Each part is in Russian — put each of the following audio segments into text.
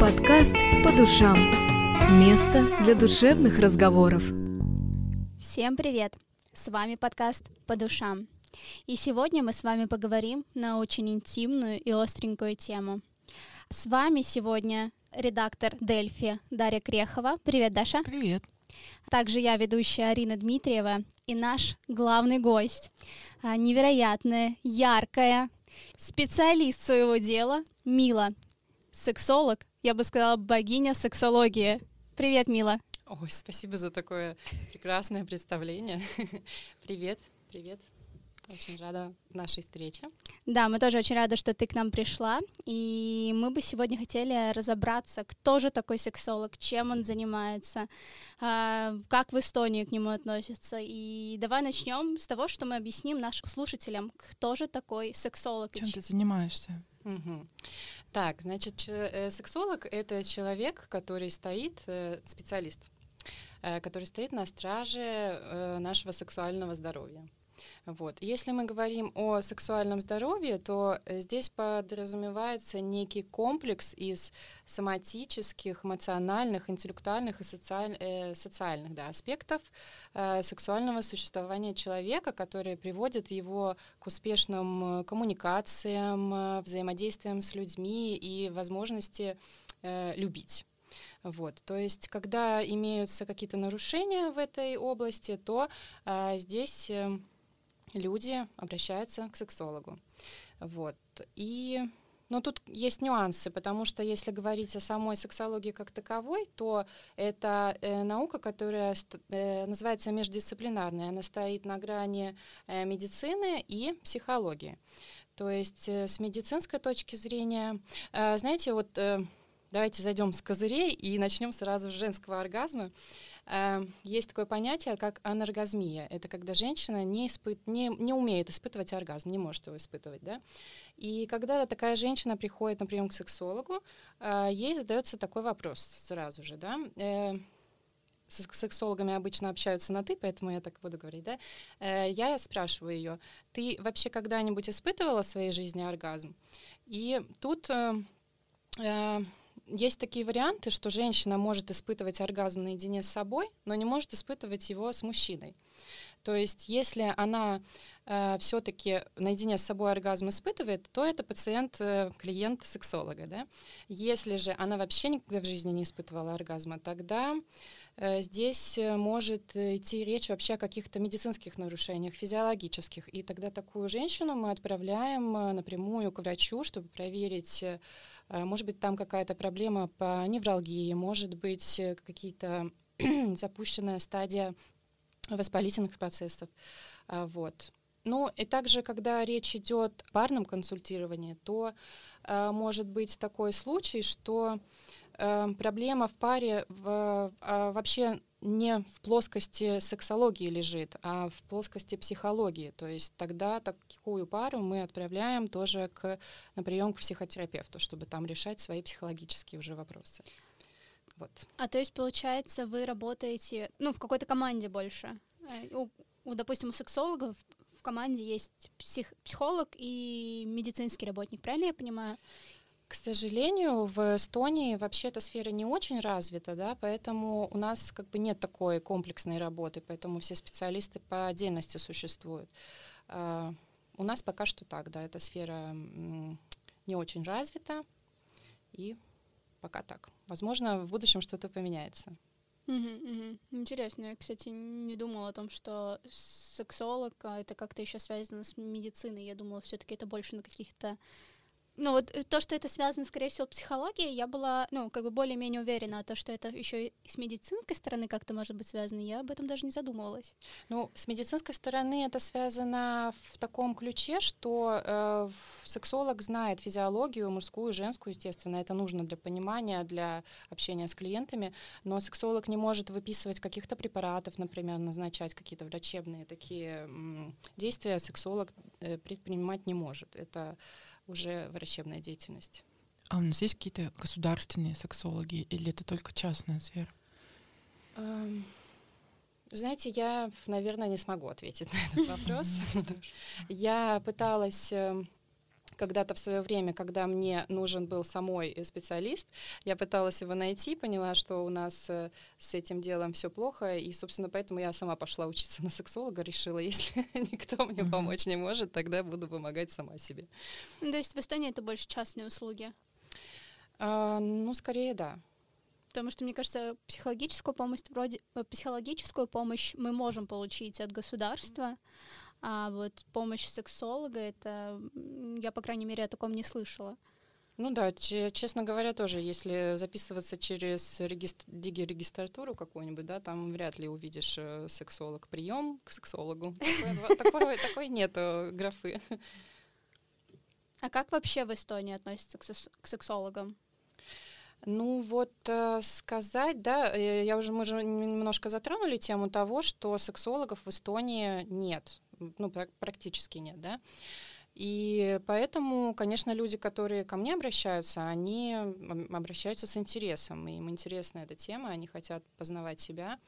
Подкаст «По душам». Место для душевных разговоров. Всем привет! С вами подкаст «По душам». И сегодня мы с вами поговорим на очень интимную и остренькую тему. С вами сегодня редактор Дельфи Дарья Крехова. Привет, Даша. Привет. Также я ведущая Арина Дмитриева и наш главный гость, а, невероятная, яркая, специалист своего дела Мила, сексолог, я бы сказала, богиня сексологии. Привет, Мила. Ой, спасибо за такое прекрасное представление. Привет, привет. Очень рада нашей встрече. Да, мы тоже очень рады, что ты к нам пришла. И мы бы сегодня хотели разобраться, кто же такой сексолог, чем он занимается, а, как в Эстонии к нему относятся. И давай начнем с того, что мы объясним нашим слушателям, кто же такой сексолог. Чем ты занимаешься? Угу. Так, значит, э, сексолог — это человек, который стоит, э, специалист, э, который стоит на страже нашего сексуального здоровья. Вот. Если мы говорим о сексуальном здоровье, то э, здесь подразумевается некий комплекс из соматических, эмоциональных, интеллектуальных и социаль, э, социальных да, аспектов э, сексуального существования человека, которые приводят его к успешным э, коммуникациям, взаимодействиям с людьми и возможности э, любить. Вот, то есть, когда имеются какие-то нарушения в этой области, то э, здесь э, люди обращаются к сексологу. Вот. И но тут есть нюансы, потому что если говорить о самой сексологии как таковой, то это э, наука, которая э, называется междисциплинарной. Она стоит на грани э, медицины и психологии. То есть э, с медицинской точки зрения, э, знаете, вот э, давайте зайдем с козырей и начнем сразу с женского оргазма. Эм, есть такое понятие, как анаргазмия. Это когда женщина не, испыт, не, не умеет испытывать оргазм, не может его испытывать. Да? И когда такая женщина приходит на прием к сексологу, э, ей задается такой вопрос сразу же. Да? Э, с сексологами обычно общаются на ты, поэтому я так буду говорить, да, э, я спрашиваю ее, ты вообще когда-нибудь испытывала в своей жизни оргазм? И тут есть такие варианты, что женщина может испытывать оргазм наедине с собой, но не может испытывать его с мужчиной. То есть, если она э, все-таки наедине с собой оргазм испытывает, то это пациент, э, клиент сексолога. Да? Если же она вообще никогда в жизни не испытывала оргазма, тогда э, здесь э, может идти речь вообще о каких-то медицинских нарушениях, физиологических. И тогда такую женщину мы отправляем э, напрямую к врачу, чтобы проверить э, может быть, там какая-то проблема по невралгии, может быть, э, какие-то запущенная стадия воспалительных процессов. А, вот. Ну и также, когда речь идет о парном консультировании, то э, может быть такой случай, что проблема в паре а, вообще не в плоскости сексологии лежит, а в плоскости психологии. То есть тогда такую пару мы отправляем тоже к, на прием к психотерапевту, чтобы там решать свои психологические уже вопросы. Вот. А то есть, получается, вы работаете, ну, в какой-то команде больше? Э, у, у допустим, у сексологов в команде есть псих, психолог и медицинский работник, правильно я понимаю? К сожалению, в Эстонии вообще эта сфера не очень развита, да, поэтому у нас как бы нет такой комплексной работы, поэтому все специалисты по отдельности существуют. Uh, у нас пока что так, да, эта сфера не очень развита, и пока так. Возможно, в будущем что-то поменяется. Интересно, я, кстати, не думала о том, что сексолог а это как-то еще связано с медициной. Я думала, все-таки это больше на каких-то ну вот э, то, что это связано, скорее всего, с психологией, я была, ну, как бы более-менее уверена, а то, что это еще и с медицинской стороны как-то может быть связано, я об этом даже не задумывалась. Ну, с медицинской стороны это связано в таком ключе, что э, сексолог знает физиологию, мужскую, женскую, естественно, это нужно для понимания, для общения с клиентами, но сексолог не может выписывать каких-то препаратов, например, назначать какие-то врачебные такие м, действия, сексолог э, предпринимать не может. Это уже врачебная деятельность. А у нас есть какие-то государственные сексологи или это только частная сфера? Знаете, я, наверное, не смогу ответить на этот вопрос. Я пыталась эм, когда-то в свое время, когда мне нужен был самой специалист, я пыталась его найти, поняла, что у нас э, с этим делом все плохо, и, собственно, поэтому я сама пошла учиться на сексолога, решила, если никто мне mm-hmm. помочь не может, тогда буду помогать сама себе. Ну, то есть в Эстонии это больше частные услуги? А, ну, скорее, да. Потому что, мне кажется, психологическую помощь вроде э, психологическую помощь мы можем получить от государства, а вот помощь сексолога это я, по крайней мере, о таком не слышала. Ну да, честно говоря, тоже, если записываться через регистр, диги-регистратуру какую-нибудь, да, там вряд ли увидишь э, сексолог. Прием к сексологу. Такой, такой нету графы. А как вообще в Эстонии относятся к сексологам? Ну вот э, сказать, да, э, я уже мы уже немножко затронули тему того, что сексологов в Эстонии нет, ну практически нет, да. И поэтому, конечно, люди, которые ко мне обращаются, они обращаются с интересом. Им интересна эта тема, они хотят познавать себя.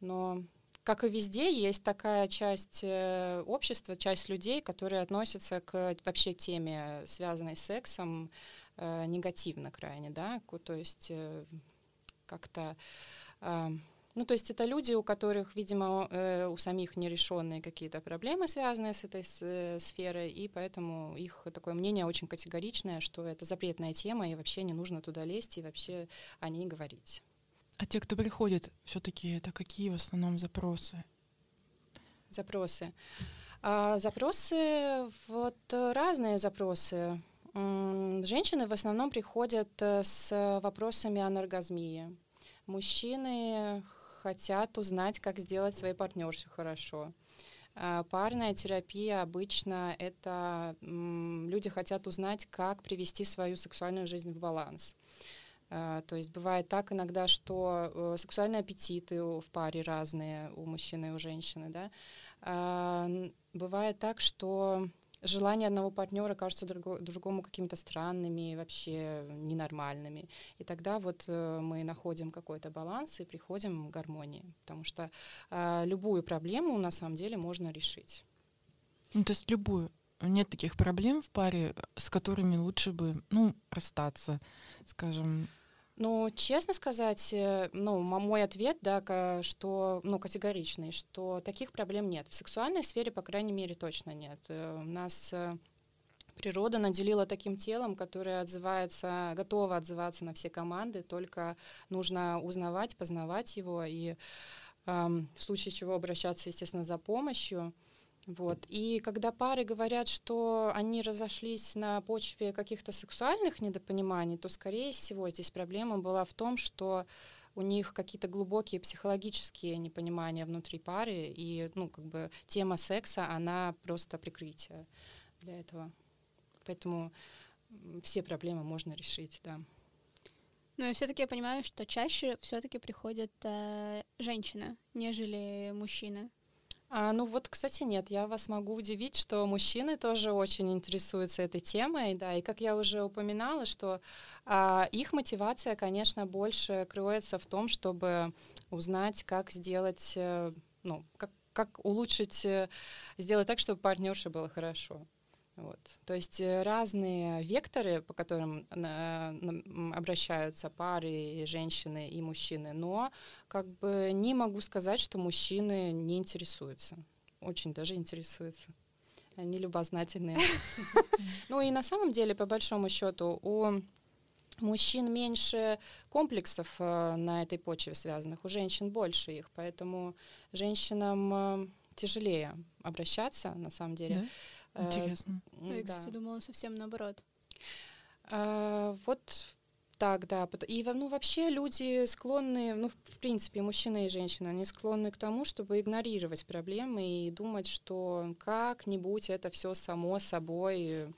Но, как и везде, есть такая часть э, общества, часть людей, которые относятся к вообще теме, связанной с сексом, э, негативно крайне, да, то есть э, как-то... Ну, то есть это люди, у которых, видимо, э, у самих нерешенные какие-то проблемы, связанные с этой с, э, сферой, и поэтому их такое мнение очень категоричное, что это запретная тема, и вообще не нужно туда лезть, и вообще о ней говорить. А те, кто приходит, все-таки это какие в основном запросы? Запросы. А, запросы, вот разные запросы. Женщины в основном приходят э, с вопросами аноргазмии. Мужчины хотят узнать, как сделать своей партнерше хорошо. А, парная терапия обычно это люди хотят узнать, как привести свою сексуальную жизнь в баланс. А, то есть бывает так иногда, что э, сексуальные аппетиты в паре разные у мужчины и у женщины, да. А, бывает так, что желания одного партнера кажутся друго, другому какими-то странными, вообще ненормальными. И тогда вот э, мы находим какой-то баланс и приходим к гармонии, потому что э, любую проблему на самом деле можно решить. Ну, то есть любую. Нет таких проблем в паре, с которыми лучше бы, ну, расстаться, скажем, ну, честно сказать, э, ну, мой ответ, да, что, ну, категоричный, что таких проблем нет. В сексуальной сфере, по крайней мере, точно нет. Э, у нас э, природа наделила таким телом, которое отзывается, готово отзываться на все команды, только нужно узнавать, познавать его и эм, в случае чего обращаться, естественно, за помощью. Вот. И когда пары говорят, что они разошлись на почве каких-то сексуальных недопониманий, то, скорее всего, здесь проблема была в том, что у них какие-то глубокие психологические непонимания внутри пары, и ну, как бы тема секса, она просто прикрытие для этого. Поэтому все проблемы можно решить, да. Ну и все-таки я понимаю, что чаще все-таки приходят э, женщины, нежели мужчины. А, ну вот, кстати, нет, я вас могу удивить, что мужчины тоже очень интересуются этой темой, да, и как я уже упоминала, что а, их мотивация, конечно, больше кроется в том, чтобы узнать, как сделать, э, ну, как, как улучшить, э, сделать так, чтобы партнерше было хорошо. Вот. То есть э, разные векторы, по которым э, обращаются пары, и женщины и мужчины, но как бы не могу сказать, что мужчины не интересуются. Очень даже интересуются. Они любознательные. Ну и на самом деле, по большому счету, у мужчин меньше комплексов э, на этой почве связанных, у женщин больше их, поэтому женщинам тяжелее обращаться, на самом деле. Да? Э, Интересно. Ну, я, кстати, да. думала совсем наоборот. А, вот так, да. И ну, вообще люди склонны, ну, в принципе, мужчина и женщина, они склонны к тому, чтобы игнорировать проблемы и думать, что как-нибудь это все само собой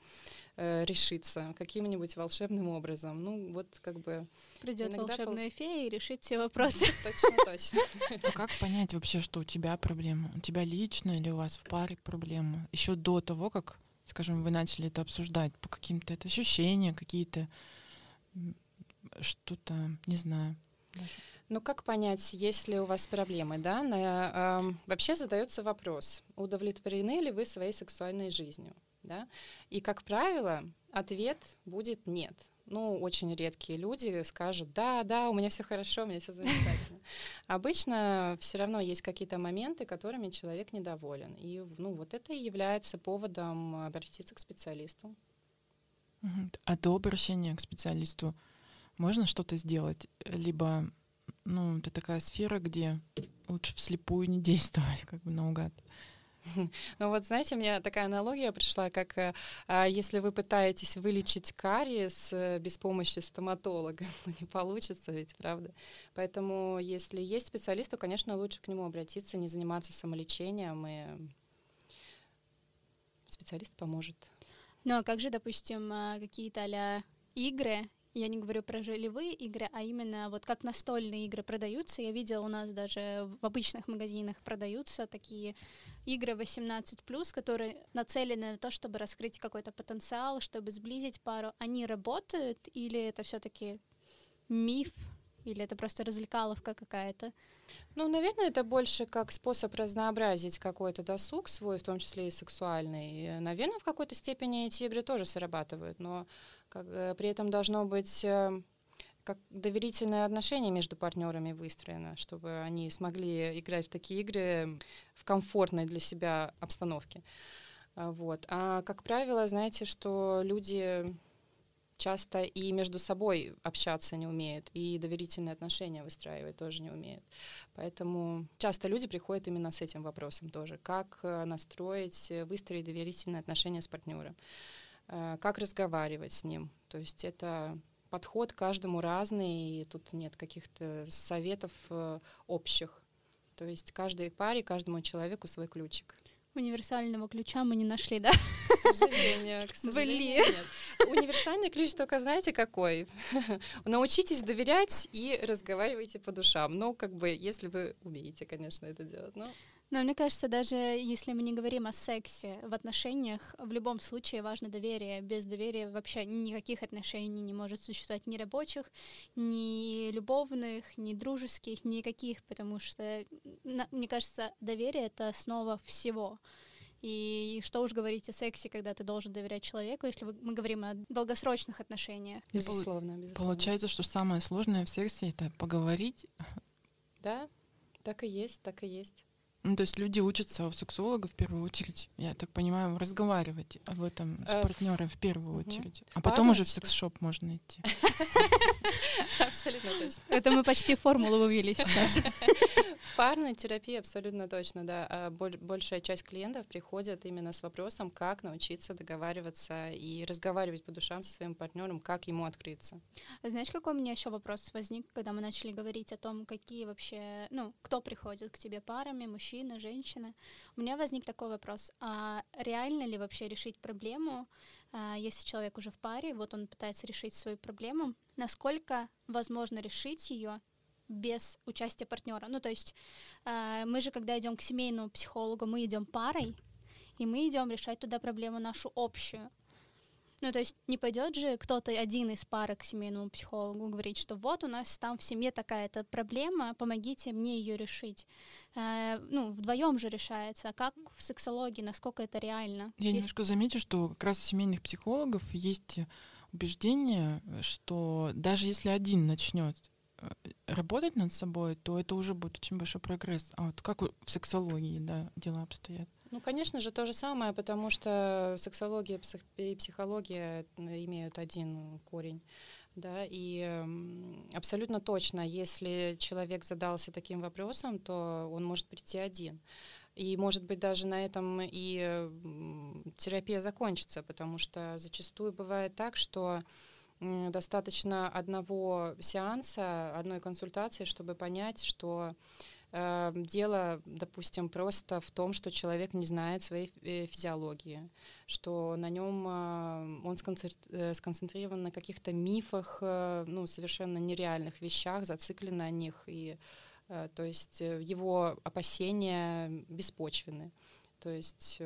э, решится каким-нибудь волшебным образом. Ну, вот как бы... Придет волшебная пол... фея и решит все вопросы. Точно, точно. А как понять вообще, что у тебя проблема? У тебя лично или у вас в паре проблема? Еще до того, как, скажем, вы начали это обсуждать, по каким-то это ощущения, какие-то что-то, не знаю. Ну как понять, есть ли у вас проблемы, да? На, э, вообще задается вопрос, удовлетворены ли вы своей сексуальной жизнью? Да? И, как правило, ответ будет нет. Ну, очень редкие люди скажут, да, да, у меня все хорошо, у меня все замечательно. Обычно все равно есть какие-то моменты, которыми человек недоволен. И ну, вот это и является поводом обратиться к специалисту. А до обращения к специалисту можно что-то сделать? Либо ну, это такая сфера, где лучше вслепую не действовать, как бы наугад. Ну вот, знаете, у меня такая аналогия пришла, как э, а, если вы пытаетесь вылечить кариес э, без помощи стоматолога, ну, не получится ведь, правда? Поэтому если есть специалист, то, конечно, лучше к нему обратиться, не заниматься самолечением, и специалист поможет. Ну а как же, допустим, а, какие-то а игры я не говорю про ролевые игры, а именно вот как настольные игры продаются. Я видела у нас даже в обычных магазинах продаются такие игры 18+, которые нацелены на то, чтобы раскрыть какой-то потенциал, чтобы сблизить пару. Они работают или это все таки миф, или это просто развлекаловка какая-то? Ну, наверное, это больше как способ разнообразить какой-то досуг свой, в том числе и сексуальный. И, наверное, в какой-то степени эти игры тоже срабатывают, но как, э, при этом должно быть э, как доверительное отношение между партнерами выстроено, чтобы они смогли играть в такие игры в комфортной для себя обстановке. А, вот. А как правило, знаете, что люди часто и между собой общаться не умеют, и доверительные отношения выстраивать тоже не умеют. Поэтому часто люди приходят именно с этим вопросом тоже. Как э, настроить, выстроить доверительные отношения с партнером. Э, как разговаривать с ним. То есть это подход каждому разный, и тут нет каких-то советов э, общих. То есть каждой паре, каждому человеку свой ключик. Универсального ключа мы не нашли, да? К сожалению, к сожалению, нет. Универсальный ключ только знаете какой? Научитесь доверять и разговаривайте по душам. Ну, как бы, если вы умеете, конечно, это делать. Но... Но мне кажется, даже если мы не говорим о сексе в отношениях, в любом случае важно доверие. Без доверия вообще никаких отношений не может существовать ни рабочих, ни любовных, ни дружеских, никаких, потому что, мне кажется, доверие — это основа всего. И что уж говорить о сексе, когда ты должен доверять человеку, если мы говорим о долгосрочных отношениях. Безусловно, безусловно. Получается, что самое сложное в сексе — это поговорить. Да, так и есть, так и есть. Ну, то есть люди учатся у сексолога в первую очередь, я так понимаю, разговаривать об этом с э, партнером в первую очередь. А потом уже в секс-шоп можно идти. Абсолютно точно. Это мы почти формулу вывели сейчас. Парная терапия абсолютно точно, да. А большая часть клиентов приходят именно с вопросом, как научиться договариваться и разговаривать по душам со своим партнером, как ему открыться. Знаешь, какой у меня еще вопрос возник, когда мы начали говорить о том, какие вообще, ну, кто приходит к тебе парами, мужчины, мужчины, женщины. У меня возник такой вопрос. А реально ли вообще решить проблему, а, если человек уже в паре, вот он пытается решить свою проблему, насколько возможно решить ее без участия партнера? Ну, то есть а, мы же, когда идем к семейному психологу, мы идем парой, и мы идем решать туда проблему нашу общую. Ну, то есть не пойдет же кто-то один из пары к семейному психологу говорить, что вот у нас там в семье такая-то проблема, помогите мне ее решить. Э, ну, вдвоем же решается. А как в сексологии, насколько это реально? Я есть... немножко замечу, что как раз у семейных психологов есть убеждение, что даже если один начнет э, работать над собой, то это уже будет очень большой прогресс. А вот как в сексологии да, дела обстоят? Ну, конечно же, то же самое, потому что сексология и психология имеют один корень. Да, и абсолютно точно, если человек задался таким вопросом, то он может прийти один. И, может быть, даже на этом и терапия закончится, потому что зачастую бывает так, что достаточно одного сеанса, одной консультации, чтобы понять, что дело, допустим, просто в том, что человек не знает своей э, физиологии, что на нем э, он э, сконцентрирован на каких-то мифах, ну, совершенно нереальных вещах, зациклен на них, и то есть его опасения беспочвены. То есть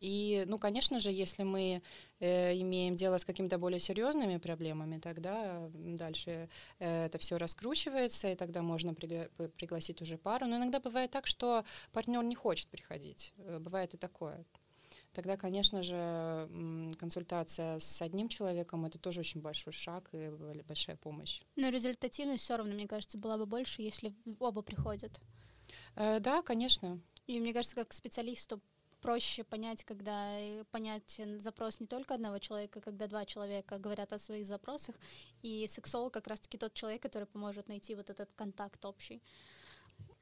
и, ну, конечно же, если мы э, имеем дело с какими-то более серьезными проблемами, тогда дальше э, это все раскручивается, и тогда можно пригла- пригласить уже пару. Но иногда бывает так, что партнер не хочет приходить. Э, бывает и такое. тогда, конечно же, консультация с одним человеком это тоже очень большой шаг и большая помощь. Но результативность все равно, мне кажется, была бы больше, если оба приходят. Э, да, конечно. И мне кажется, как специалисту проще понять, когда понять запрос не только одного человека, когда два человека говорят о своих запросах, и сексолог как раз-таки тот человек, который поможет найти вот этот контакт общий.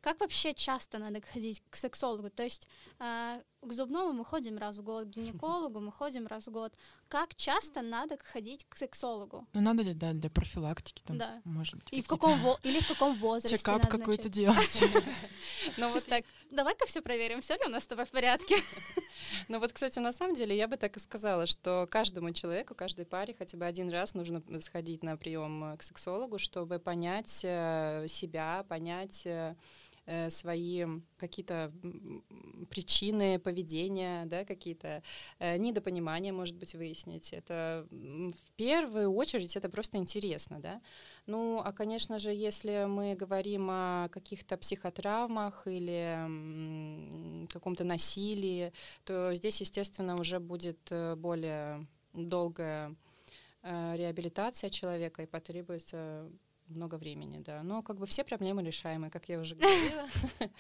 Как вообще часто надо ходить к сексологу? То есть э, к зубному мы ходим раз в год, к гинекологу мы ходим раз в год. Как часто надо ходить к сексологу? Ну надо ли, да, для профилактики там, да. может быть. И в каком во- или в каком возрасте? Чекап какой-то делать. Ну вот так, давай-ка все проверим, все ли у нас с тобой в порядке. Ну вот, кстати, на самом деле я бы так и сказала, что каждому человеку, каждой паре хотя бы один раз нужно сходить на прием к сексологу, чтобы понять э, себя, понять э, Э, свои какие-то причины поведения, да, какие-то э, недопонимания, может быть, выяснить. Это в первую очередь это просто интересно, да. Ну, а, конечно же, если мы говорим о каких-то психотравмах или каком-то насилии, то здесь, естественно, уже будет э, более долгая реабилитация человека и потребуется много времени, да. Но как бы все проблемы решаемы, как я уже говорила.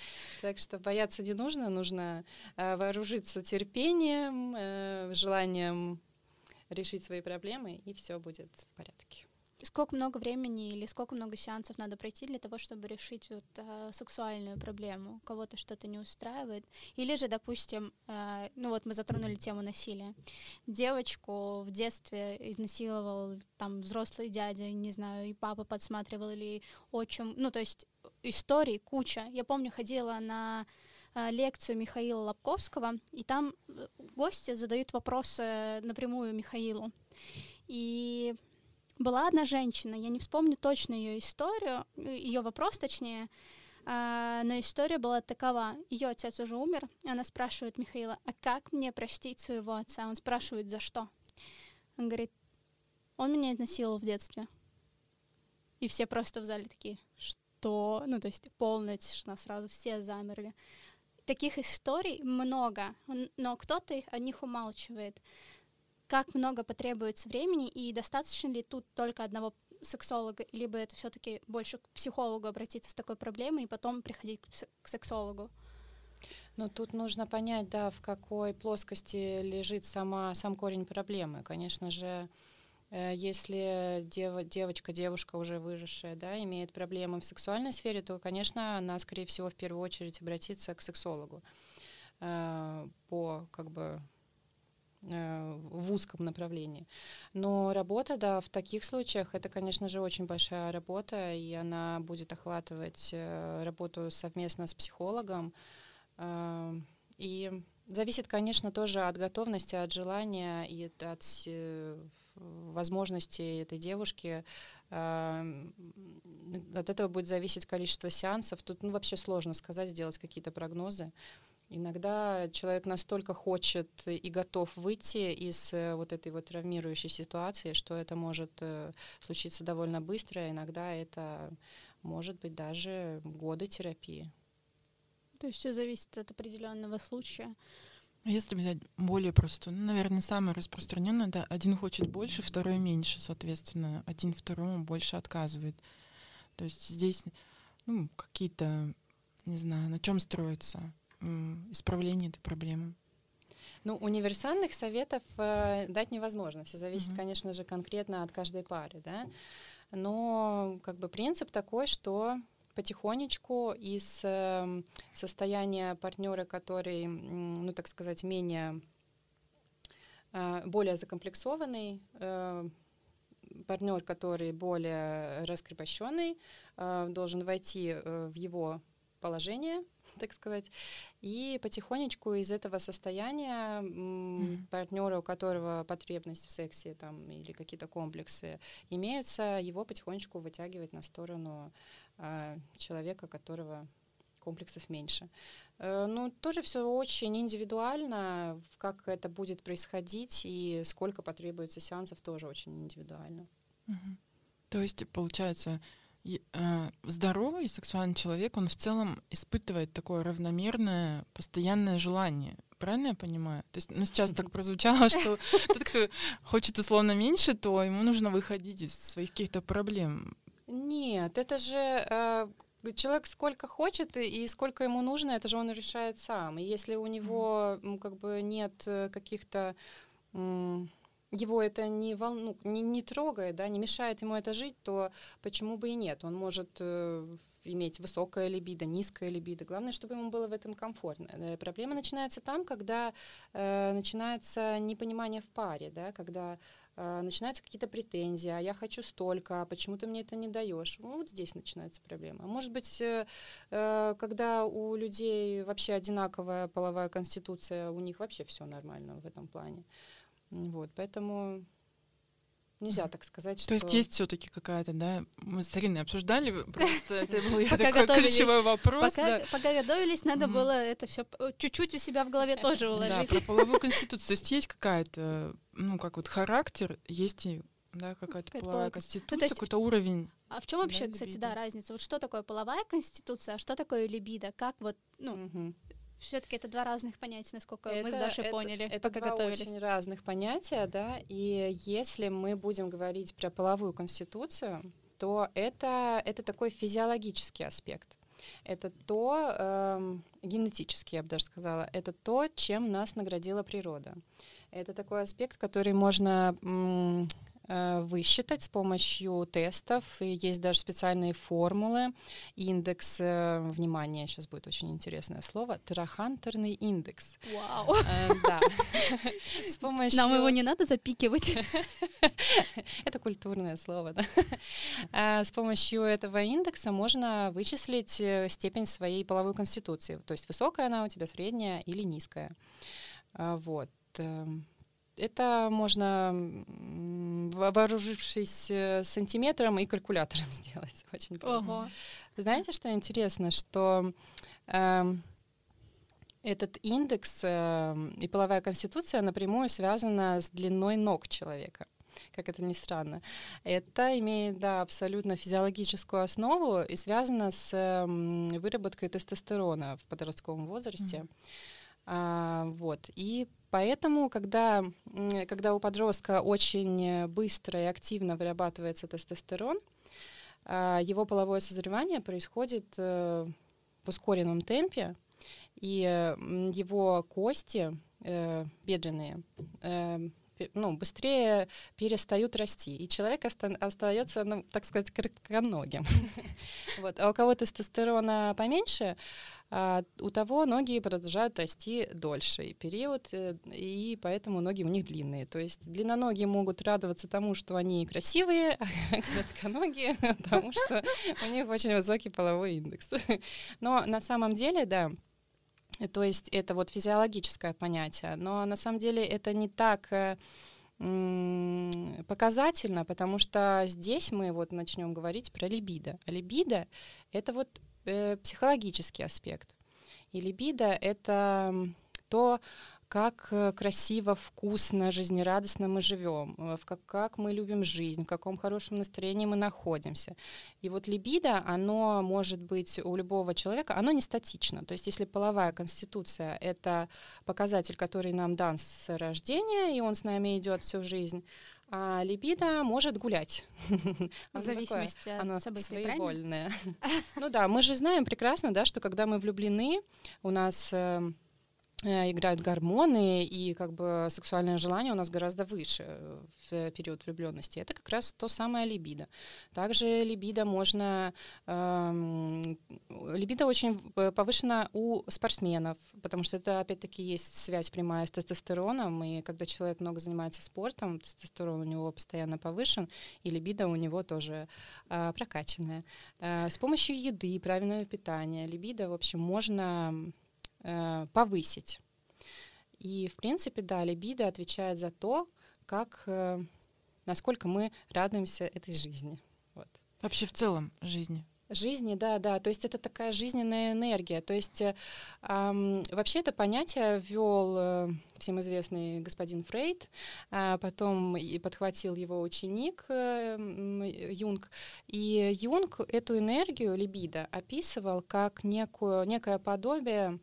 Так что бояться не нужно, нужно э, вооружиться терпением, э, желанием решить свои проблемы, и все будет в порядке. Сколько много времени или сколько много сеансов надо пройти для того, чтобы решить вот э, сексуальную проблему? Кого-то что-то не устраивает? Или же, допустим, э, ну вот мы затронули тему насилия. Девочку в детстве изнасиловал там взрослый дядя, не знаю, и папа подсматривал, или отчим. Ну, то есть историй куча. Я помню, ходила на э, лекцию Михаила Лобковского, и там э, гости задают вопросы напрямую Михаилу. И была одна женщина, я не вспомню точно ее историю, ее вопрос точнее, а, но история была такова. Ее отец уже умер, она спрашивает Михаила, а как мне простить своего отца? Он спрашивает, за что? Он говорит, он меня изнасиловал в детстве. И все просто в зале такие, что? Ну, то есть полная тишина, сразу все замерли. Таких историй много, но кто-то о них умалчивает как много потребуется времени и достаточно ли тут только одного сексолога, либо это все-таки больше к психологу обратиться с такой проблемой и потом приходить к сексологу? Ну, тут нужно понять, да, в какой плоскости лежит сама, сам корень проблемы. Конечно же, э, если дев, девочка, девушка уже выжившая, да, имеет проблемы в сексуальной сфере, то, конечно, она, скорее всего, в первую очередь обратится к сексологу э, по, как бы, в узком направлении. Но работа, да, в таких случаях это, конечно же, очень большая работа, и она будет охватывать э, работу совместно с психологом. Э, и зависит, конечно, тоже от готовности, от желания и от возможности этой девушки. От этого будет зависеть количество сеансов. Тут ну, вообще сложно сказать, сделать какие-то прогнозы. Иногда человек настолько хочет и готов выйти из э, вот этой вот травмирующей ситуации, что это может э, случиться довольно быстро, а иногда это может быть даже годы терапии. То есть все зависит от определенного случая. А если взять более просто, ну, наверное, самое распространенное, это один хочет больше, второй меньше, соответственно, один второму больше отказывает. То есть здесь ну, какие-то, не знаю, на чем строится исправления этой проблемы? Ну, универсальных советов э, дать невозможно. Все зависит, mm-hmm. конечно же, конкретно от каждой пары, да. Но как бы принцип такой, что потихонечку из э, состояния партнера, который, ну так сказать, менее э, более закомплексованный, э, партнер, который более раскрепощенный, э, должен войти э, в его положение, так сказать. И потихонечку из этого состояния mm-hmm. партнера, у которого потребность в сексе там, или какие-то комплексы имеются, его потихонечку вытягивать на сторону э, человека, которого комплексов меньше. Э, ну, тоже все очень индивидуально, как это будет происходить и сколько потребуется сеансов, тоже очень индивидуально. Угу. То есть, получается, здоровый сексуальный человек, он в целом испытывает такое равномерное, постоянное желание правильно я понимаю? То есть, ну, сейчас так прозвучало, что тот, кто хочет условно меньше, то ему нужно выходить из своих каких-то проблем. Нет, это же э, человек сколько хочет и сколько ему нужно, это же он решает сам. И если у него как бы нет э, каких-то его это не, волну, не, не трогает, да, не мешает ему это жить, то почему бы и нет? Он может э, иметь высокое либидо, низкое либидо. Главное, чтобы ему было в этом комфортно. Э, проблема начинается там, когда э, начинается непонимание в паре, да, когда э, начинаются какие-то претензии, а я хочу столько, а почему ты мне это не даешь? Ну, вот здесь начинается проблема. Может быть, э, э, когда у людей вообще одинаковая половая конституция, у них вообще все нормально в этом плане. Вот, поэтому Нельзя так сказать, что... То есть есть все таки какая-то, да, мы с Ариной обсуждали, просто это был такой ключевой вопрос. Пока готовились, надо было это все чуть-чуть у себя в голове тоже уложить. Да, про половую конституцию. То есть есть какая-то, ну, как вот характер, есть и да, какая-то какая половая конституция, ну, какой-то уровень. А в чем вообще, кстати, да, разница? Вот что такое половая конституция, а что такое либидо? Как вот, ну, все-таки это два разных понятия, насколько это, мы с Дашей это, поняли, это пока готовились. очень разных понятия, да, и если мы будем говорить про половую конституцию, то это, это такой физиологический аспект. Это то, э, генетический, я бы даже сказала, это то, чем нас наградила природа. Это такой аспект, который можно высчитать с помощью тестов. И есть даже специальные формулы. Индекс, э, внимание, сейчас будет очень интересное слово, терахантерный индекс. Вау! Э, да. С помощью... Нам его не надо запикивать. Это культурное слово, да. С помощью этого индекса можно вычислить степень своей половой конституции. То есть высокая она у тебя, средняя или низкая. Вот. Это можно, вооружившись э, сантиметром и калькулятором сделать. Очень просто. Ого. Знаете, что интересно, что э, этот индекс э, и половая конституция напрямую связана с длиной ног человека как это ни странно. Это имеет да, абсолютно физиологическую основу и связано с э, выработкой тестостерона в подростковом возрасте. Mm-hmm. А, вот. И поэтому, когда, когда у подростка очень быстро и активно вырабатывается тестостерон, а, его половое созревание происходит э, в ускоренном темпе, и его кости э, бедренные э, ну, быстрее перестают расти, и человек оста- остается, ну, так сказать, коротконогим. вот. А у кого тестостерона поменьше, а у того ноги продолжают расти дольше период, э, и поэтому ноги у них длинные. То есть длинноногие могут радоваться тому, что они красивые, а коротконогие тому, что у них очень высокий половой индекс. Но на самом деле, да, то есть это вот физиологическое понятие, но на самом деле это не так э, показательно, потому что здесь мы вот начнем говорить про либидо. А либидо — это вот э, психологический аспект. И либидо — это то, как э, красиво, вкусно, жизнерадостно мы живем, э, в как, как мы любим жизнь, в каком хорошем настроении мы находимся. И вот либидо, оно может быть у любого человека, оно не статично. То есть если половая конституция — это показатель, который нам дан с рождения, и он с нами идет всю жизнь, а либидо может гулять. В зависимости такое, от событий, своевольное. Ну да, мы же знаем прекрасно, да, что когда мы влюблены, у нас эм, играют гормоны, и как бы сексуальное желание у нас гораздо выше в период влюбленности. Это как раз то самое либидо. Также либидо можно... Эм, либидо очень повышено у спортсменов, потому что это, опять-таки, есть связь прямая с тестостероном, и когда человек много занимается спортом, тестостерон у него постоянно повышен, и либидо у него тоже э, прокачанное. Э, с помощью еды, правильного питания, либидо, в общем, можно э, повысить. И, в принципе, да, либидо отвечает за то, как, э, насколько мы радуемся этой жизни. Вот. Вообще в целом жизни. Жизни, да, да. То есть это такая жизненная энергия. То есть э, э, вообще это понятие ввел э, всем известный господин Фрейд, а потом и подхватил его ученик э, Юнг. И Юнг эту энергию, либидо, описывал как некую, некое подобие Э,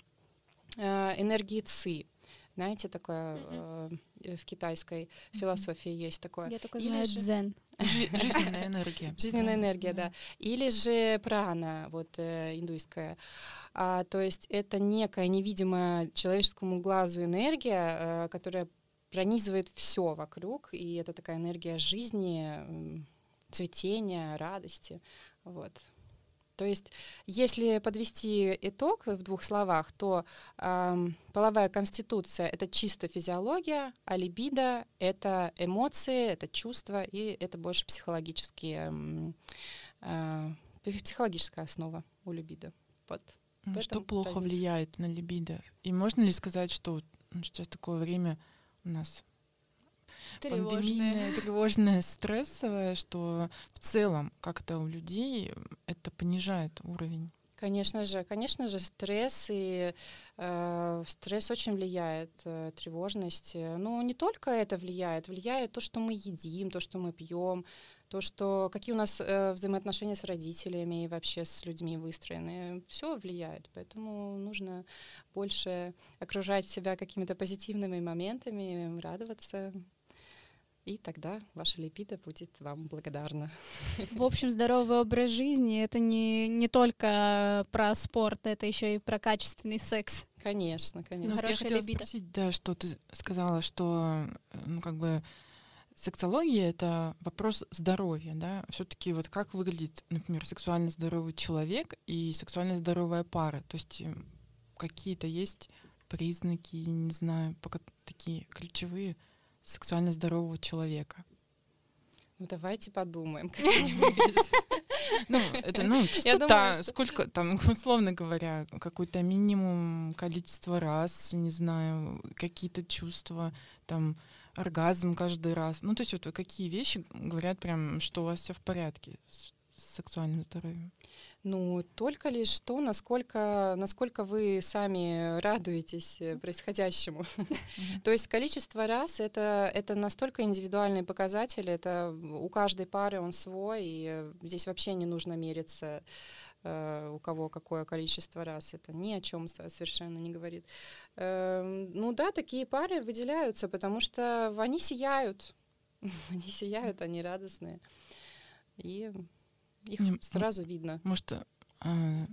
энергии ЦИ. Знаете, такое э, в китайской философии есть такое. Я только Или знаю же- дзен. Жи- Жизненная энергия. Жизненная энергия, да. Или же прана, вот э, индуйская. А, то есть это некая невидимая человеческому глазу энергия, э, которая пронизывает все вокруг, и это такая энергия жизни, цветения, радости. Вот. То есть, если подвести итог в двух словах, то ам, половая конституция это чисто физиология, а либидо это эмоции, это чувства, и это больше психологические, а, пи- психологическая основа у либидо. Вот. Ну, Что плохо разница. влияет на либидо? И можно ли сказать, что ну, сейчас такое время у нас Пандемийное, тревожное, стрессовое, что в целом как-то у людей это понижает уровень? Конечно же, конечно же, стресс и э, стресс очень влияет, э, тревожность. Но не только это влияет, влияет то, что мы едим, то, что мы пьем, то, что какие у нас э, взаимоотношения с родителями и вообще с людьми выстроены. Все влияет, поэтому нужно больше окружать себя какими-то позитивными моментами, радоваться. И тогда ваша липида будет вам благодарна. В общем, здоровый образ жизни это не, не только про спорт, это еще и про качественный секс. Конечно, конечно. Ну, я хотела либидо. спросить, да, что ты сказала, что ну, как бы сексология — это вопрос здоровья, да? все таки вот как выглядит, например, сексуально здоровый человек и сексуально здоровая пара? То есть какие-то есть признаки, не знаю, пока такие ключевые сексуально здорового человека? Ну давайте подумаем. как они выглядят. Ну, это, ну, частота, думаю, что- сколько там, условно говоря, какой-то минимум количество раз, не знаю, какие-то чувства, там, оргазм каждый раз. Ну, то есть вот какие вещи говорят прям, что у вас все в порядке с, с сексуальным здоровьем? Ну, только лишь то, насколько, насколько вы сами радуетесь э, происходящему. То есть количество раз это, это настолько индивидуальный показатель, это у каждой пары он свой, и здесь вообще не нужно мериться э, у кого какое количество раз. Это ни о чем совершенно не говорит. Эм, Ну да, такие пары выделяются, потому что они сияют. Они сияют, они радостные. И их Не, сразу видно. Может, а,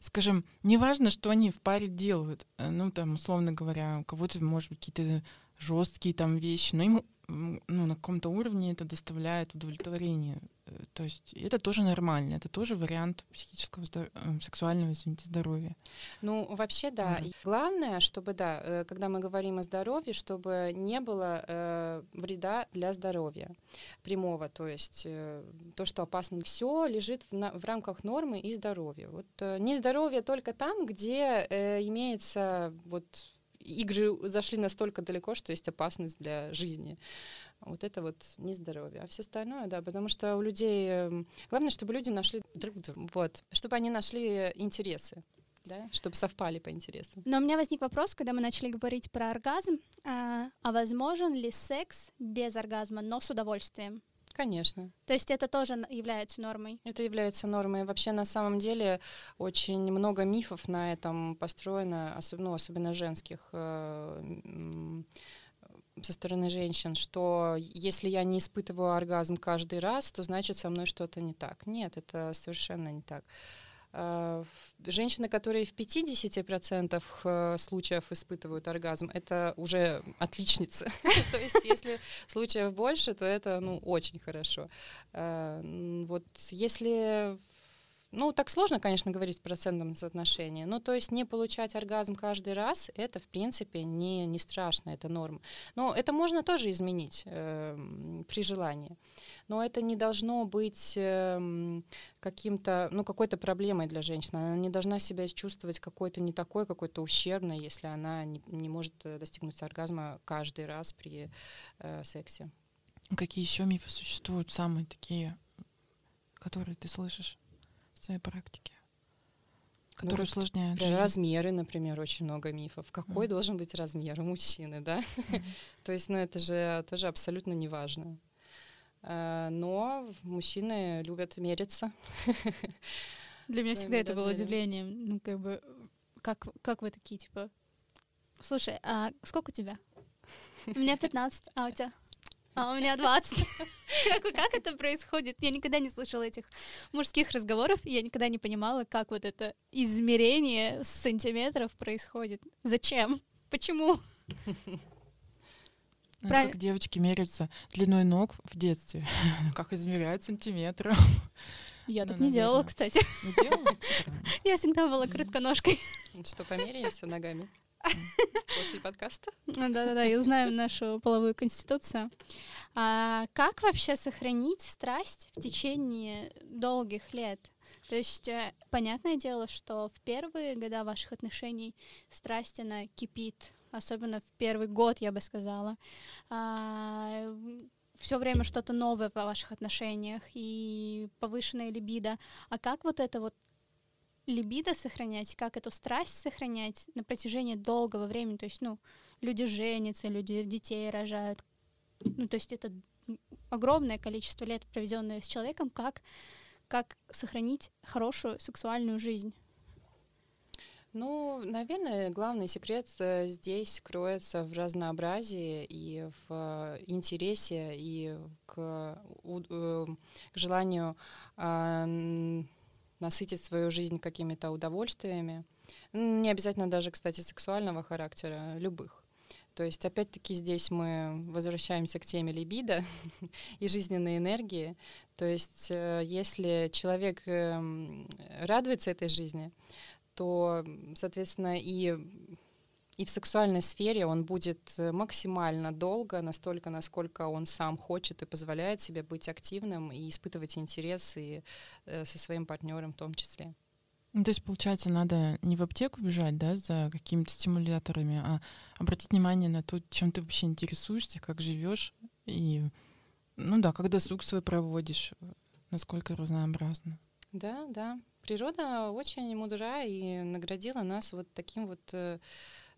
скажем, неважно, что они в паре делают, э, ну, там, условно говоря, у кого-то, может быть, какие-то жесткие там вещи, но им ну, на каком-то уровне это доставляет удовлетворение. Э, То есть это тоже нормально, это тоже вариант психического, здор- э, сексуального, извините, здоровья. Ну, вообще, да. И Главное, чтобы, да, э, когда мы говорим о здоровье, чтобы не было э, вреда для здоровья прямого. То есть э, то, что опасно, все лежит в, на- в рамках нормы и здоровья. Вот э, не здоровье только там, где э, имеется вот игры зашли настолько далеко, что есть опасность для жизни. Вот это вот не здоровье. А все остальное, да, потому что у людей... эм, Главное, чтобы люди нашли друг друга, вот, чтобы они нашли интересы, да, чтобы совпали по интересам. Но у меня возник вопрос, когда мы начали говорить про оргазм. А, а возможен ли секс без оргазма, но с удовольствием? Конечно. То есть это тоже является нормой? Это является нормой. Вообще, на самом деле, очень много мифов на этом построено, особенно, ну, особенно женских, э, со стороны женщин, что если я не испытываю оргазм каждый раз, то значит со мной что-то не так. Нет, это совершенно не так. Э, Женщины, которые в 50% э, случаев испытывают оргазм, это уже отличницы. То есть если случаев больше, то это ну, очень хорошо. Э, Вот если... Ну, так сложно, конечно, говорить в процентном соотношении. Ну, то есть не получать оргазм каждый раз, это, в принципе, не, не страшно, это норма. Но это можно тоже изменить эм, при желании. Но это не должно быть эм, каким-то, ну, какой-то проблемой для женщины. Она не должна себя чувствовать какой-то не такой, какой-то ущербной, если она не, не может э, достигнуть оргазма каждый раз при э, сексе. Какие еще мифы существуют, самые такие, которые ты слышишь своей практике? Которые вот усложняют жизнь? размеры, например, очень много мифов. Какой Мгм. должен быть размер у мужчины, да? То есть, ну, это же тоже абсолютно неважно. А, Но мужчины любят мериться. Для меня всегда это было удивлением. Ну, как бы, как, как вы такие, типа, Слушай, а сколько у тебя? У меня 15, а у тебя? А у меня 20. Как, как это происходит? Я никогда не слышала этих мужских разговоров, и я никогда не понимала, как вот это измерение сантиметров происходит. Зачем? Почему? Ну, Правильно. Как девочки меряются длиной ног в детстве, как измеряют сантиметры. Я Ну, так не делала, кстати. Не делала? Странно. Я всегда была коротконожкой. Что, померяемся ногами после подкаста? Да-да-да, и узнаем нашу половую конституцию. А как вообще сохранить страсть в течение долгих лет? То есть, э, понятное дело, что в первые года ваших отношений страсть, она кипит, особенно в первый год, я бы сказала. все время что-то новое в ваших отношениях и повышенная либидо. А как вот это вот либидо сохранять, как эту страсть сохранять на протяжении долгого времени. То есть, ну, люди женятся, люди детей рожают. Ну, то есть это огромное количество лет, проведенное с человеком, как, как сохранить хорошую сексуальную жизнь. Ну, наверное, главный секрет э, здесь кроется в разнообразии и в э, интересе и к, э, к желанию насытить свою жизнь какими-то удовольствиями. Не обязательно даже, кстати, сексуального характера, любых. То есть, опять-таки, здесь мы возвращаемся к теме либидо и жизненной энергии. То есть, э, если человек эм, радуется этой жизни, то, соответственно, и, и в сексуальной сфере он будет э, максимально долго, настолько, насколько он сам хочет и позволяет себе быть активным и испытывать интерес и э, со своим партнером в том числе. Ну, то есть, получается, надо не в аптеку бежать, да, за какими-то стимуляторами, а обратить внимание на то, чем ты вообще интересуешься, как живешь, и, ну да, как досуг свой проводишь, насколько разнообразно. Да, да. Природа очень мудра и наградила нас вот таким вот э,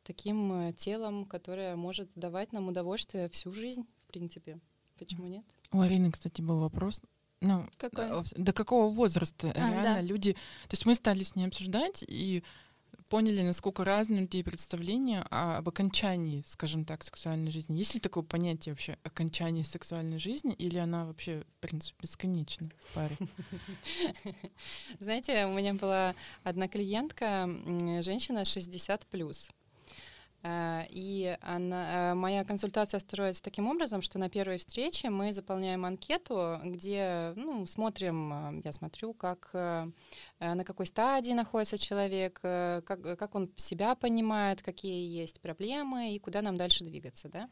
таким э, телом, которое может давать нам удовольствие всю жизнь, в принципе. Почему нет? У Арины, кстати, был вопрос. Ну, Какой? э, до какого возраста А, реально да. люди... То есть мы стали с ней обсуждать и поняли, насколько разные у людей представления об окончании, скажем так, сексуальной жизни. Есть ли такое понятие вообще окончание сексуальной жизни, или она вообще, в принципе, бесконечна в паре? Знаете, у меня была одна клиентка, женщина 60 плюс. А, И она, а, моя консультация строится таким образом, что на первой встрече мы заполняем анкету, где ну, смотрим, а, я смотрю, как, э, э, на какой стадии находится человек, э, как, как он себя понимает, какие есть проблемы и куда нам дальше двигаться. Да?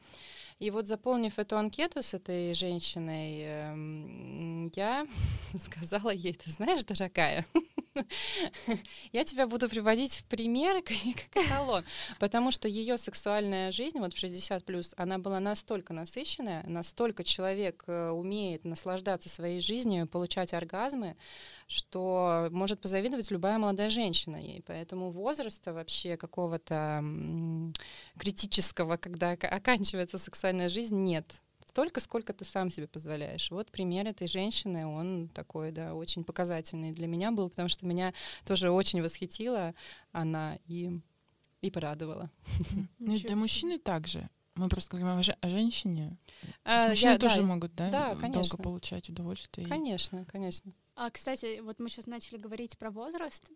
И вот заполнив эту анкету с этой женщиной, эм, я сказала ей, ты знаешь, дорогая, я тебя буду приводить в пример как эталон, потому что ее сексуальная жизнь вот в 60 плюс, она была настолько насыщенная, настолько человек э, умеет наслаждаться своей жизнью, получать оргазмы, что может позавидовать любая молодая женщина ей. Поэтому возраста вообще какого-то критического, когда ока- оканчивается сексуальная жизнь, нет. Столько, сколько ты сам себе позволяешь. Вот пример этой женщины, он такой, да, очень показательный для меня был, потому что меня тоже очень восхитила она и, и порадовала. Ну, для мужчины также. Мы просто говорим о, же- о женщине. А, мужчины я- тоже да, могут, да, да, долго конечно. получать удовольствие. Конечно, конечно. А, кстати, вот мы сейчас начали говорить про возраст.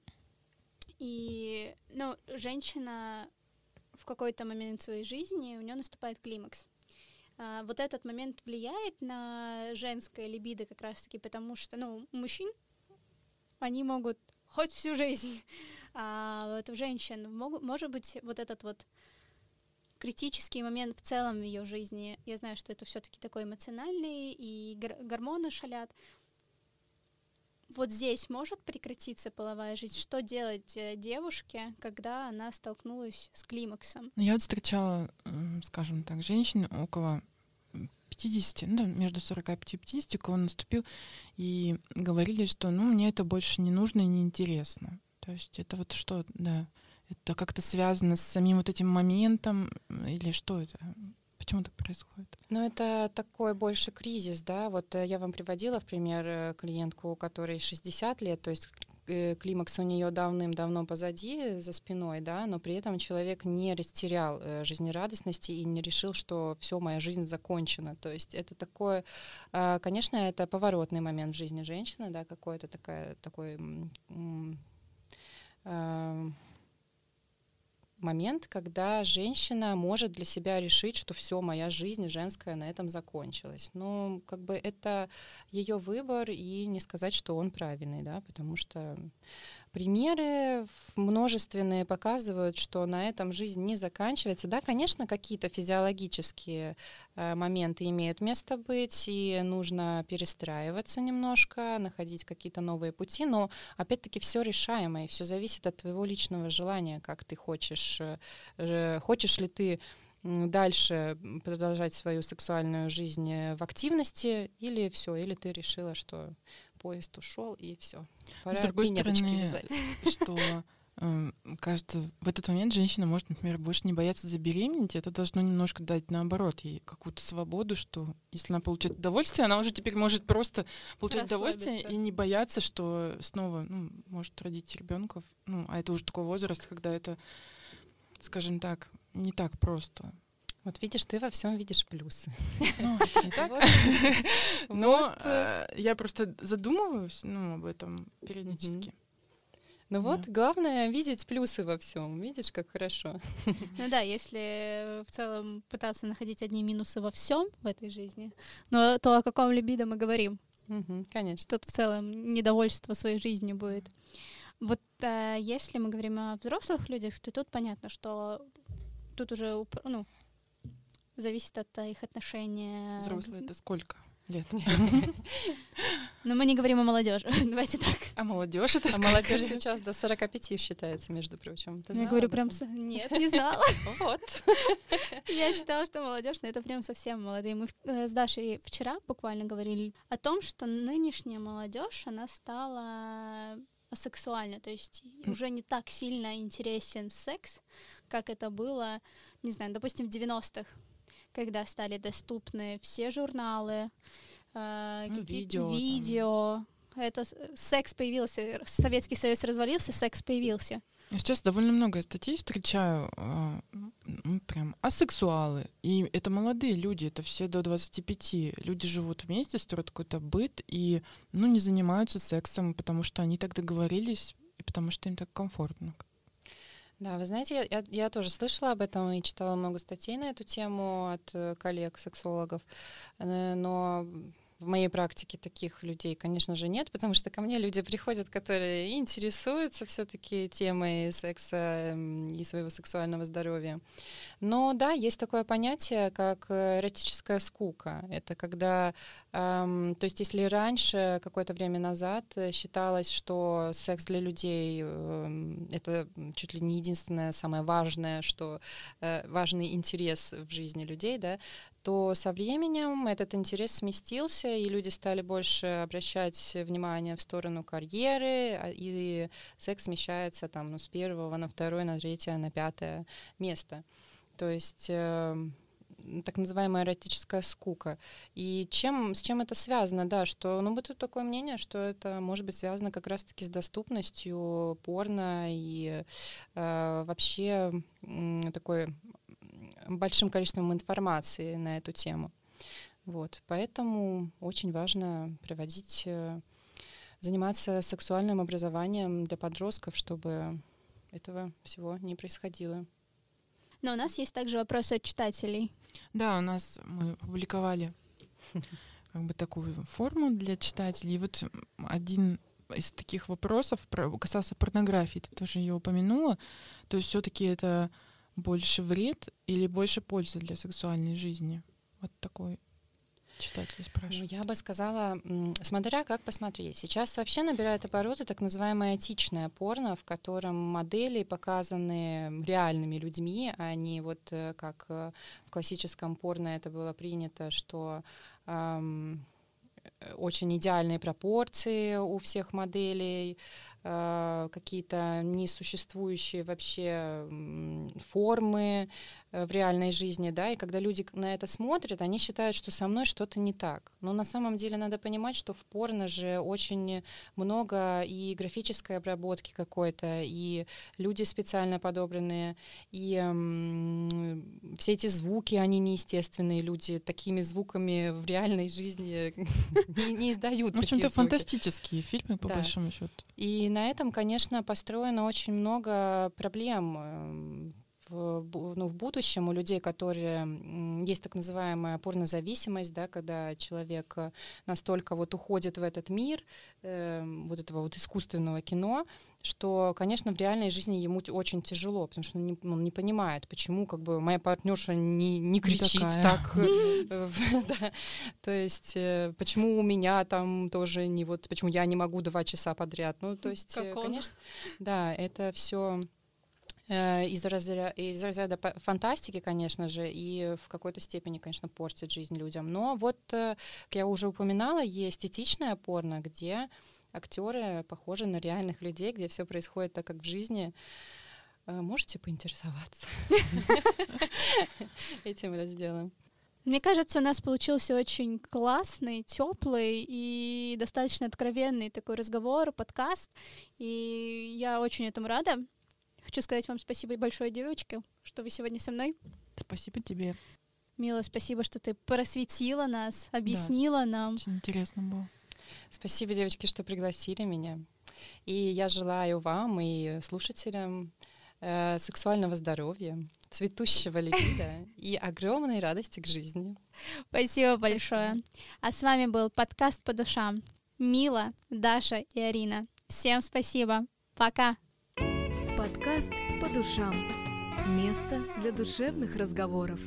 И, ну, женщина в какой-то момент своей жизни, у нее наступает климакс. А, вот этот момент влияет на женское либидо как раз-таки, потому что, ну, мужчин они могут хоть всю жизнь, а вот у женщин могут, может быть вот этот вот критический момент в целом в ее жизни. Я знаю, что это все-таки такой эмоциональный, и гор- гормоны шалят вот здесь может прекратиться половая жизнь? Что делать э, девушке, когда она столкнулась с климаксом? Ну, Я вот встречала, скажем так, женщин около 50, ну, между 45 и 50, у кого наступил, и говорили, что, ну, мне это больше не нужно и не интересно. То есть это вот что, да, это как-то связано с самим вот этим моментом, или что это? Почему так происходит? Ну, это такой больше кризис, да. Вот э, я вам приводила в пример э, клиентку, у которой 60 лет, то есть климакс у нее давным-давно позади, за спиной, да, но при этом человек не растерял э, жизнерадостности и не решил, что все, моя жизнь закончена. То есть это такое, э, конечно, это поворотный момент в жизни женщины, да, какой-то такая, такой э, момент, когда женщина может для себя решить, что все, моя жизнь женская на этом закончилась. Ну, как бы это ее выбор, и не сказать, что он правильный, да, потому что Примеры множественные показывают, что на этом жизнь не заканчивается. Да, конечно, какие-то физиологические э, моменты имеют место быть, и нужно перестраиваться немножко, находить какие-то новые пути, но опять-таки все решаемо, и все зависит от твоего личного желания, как ты хочешь. Э, хочешь ли ты дальше продолжать свою сексуальную жизнь э, в активности, или все, или ты решила, что поезд ушел, и все. Пора С другой стороны, вязать. что э, кажется, в этот момент женщина может, например, больше не бояться забеременеть, это должно немножко дать, наоборот, ей какую-то свободу, что если она получает удовольствие, она уже теперь может просто получать удовольствие и не бояться, что снова ну, может родить ребенка. Ну, а это уже такой возраст, когда это, скажем так, не так просто. Вот видишь, ты во всем видишь плюсы. Ну. Но э, я просто задумываюсь ну, об этом периодически. Ну вот, главное видеть плюсы во всем. Видишь, как хорошо. Ну да, если в целом пытаться находить одни минусы во всем в этой жизни, но то о каком либидо мы говорим? конечно. Тут в целом недовольство своей жизнью будет. Вот э, если мы говорим о взрослых людях, то тут понятно, что тут уже ну, зависит от э, их отношения. Взрослые это сколько? лет. Но мы не говорим о молодежи. Давайте так. А молодежь это А молодежь сейчас до 45 считается, между прочим. Ты Я говорю прям... Нет, не знала. Вот. Я считала, что молодежь, но это прям совсем молодые. Мы э, с Дашей вчера буквально говорили о том, что нынешняя молодежь, она стала асексуальна, то есть уже не так сильно интересен секс, как это было, не знаю, допустим, в 90-х когда стали доступны все журналы, э, ну, видео, видео. Это секс появился, Советский Союз развалился, секс появился. Я сейчас довольно много статей встречаю, э, ну, прям асексуалы. И это молодые люди, это все до 25. Люди живут вместе, строят какой-то быт и ну, не занимаются сексом, потому что они так договорились, и потому что им так комфортно. Да, вы знаете, я, я тоже слышала об этом и читала много статей на эту тему от э, коллег-сексологов, э, но в моей практике таких людей, конечно же, нет, потому что ко мне люди приходят, которые интересуются все-таки темой секса и своего сексуального здоровья. Но да, есть такое понятие, как э, эротическая скука. Это когда, эм, то есть если раньше, какое-то время назад, считалось, что секс для людей э, это чуть ли не единственное самое важное, что э, важный интерес в жизни людей, да, то со временем этот интерес сместился, и люди стали больше обращать внимание в сторону карьеры, а, и секс смещается там ну, с первого на второе, на третье, на пятое место. То есть э, так называемая эротическая скука. И чем, с чем это связано? Да, что, ну, бытует такое мнение, что это может быть связано как раз-таки с доступностью порно и э, вообще э, такой большим количеством информации на эту тему. Вот, поэтому очень важно проводить, э, заниматься сексуальным образованием для подростков, чтобы этого всего не происходило. Но у нас есть также вопросы от читателей. Да, у нас мы опубликовали как бы такую форму для читателей. И вот один из таких вопросов касался порнографии. Ты тоже ее упомянула. То есть все-таки это больше вред или больше пользы для сексуальной жизни? Вот такой читатели спрашивают. Ну, я бы сказала, смотря как посмотреть. Сейчас вообще набирает обороты так называемое этичное порно, в котором модели показаны реальными людьми, а не вот э, как э, в классическом порно это было принято, что эм, очень идеальные пропорции у всех моделей, какие-то несуществующие вообще формы, Э, в реальной жизни, да, и когда люди на это смотрят, они считают, что со мной что-то не так. Но на самом деле надо понимать, что в порно же очень много и графической обработки какой-то, и люди специально подобранные, и эм, все эти звуки, они неестественные, люди такими звуками в реальной жизни не, не издают. В общем-то, фантастические фильмы, по большому счету. И на этом, конечно, построено очень много проблем эм, в, ну, в будущем у людей, которые есть так называемая порнозависимость, да, когда человек э, настолько вот уходит в этот мир э, вот этого вот искусственного кино, что, конечно, в реальной жизни ему очень тяжело, потому что он не, он не понимает, почему как бы моя партнерша не, не кричит не так. Э, то есть почему у меня там тоже не вот, почему я не могу два часа подряд. Ну, то есть, конечно, да, это все Э, из, разря... из разряда фантастики, конечно же, и в какой-то степени, конечно, портит жизнь людям. Но вот, э, как я уже упоминала, есть этичная порно, где актеры похожи на реальных людей, где все происходит так, как в жизни. Э, можете поинтересоваться этим разделом? Мне кажется, у нас получился очень классный, теплый и достаточно откровенный такой разговор, подкаст. И я очень этому рада. Хочу сказать вам спасибо большое, девочка, что вы сегодня со мной. Спасибо тебе. Мила, спасибо, что ты просветила нас, объяснила да, нам. Очень интересно было. Спасибо, девочки, что пригласили меня. И я желаю вам и слушателям э, сексуального здоровья, цветущего либидо и огромной радости к жизни. Спасибо большое. Спасибо. А с вами был подкаст по душам. Мила, Даша и Арина. Всем спасибо. Пока. Подкаст «По душам». Место для душевных разговоров.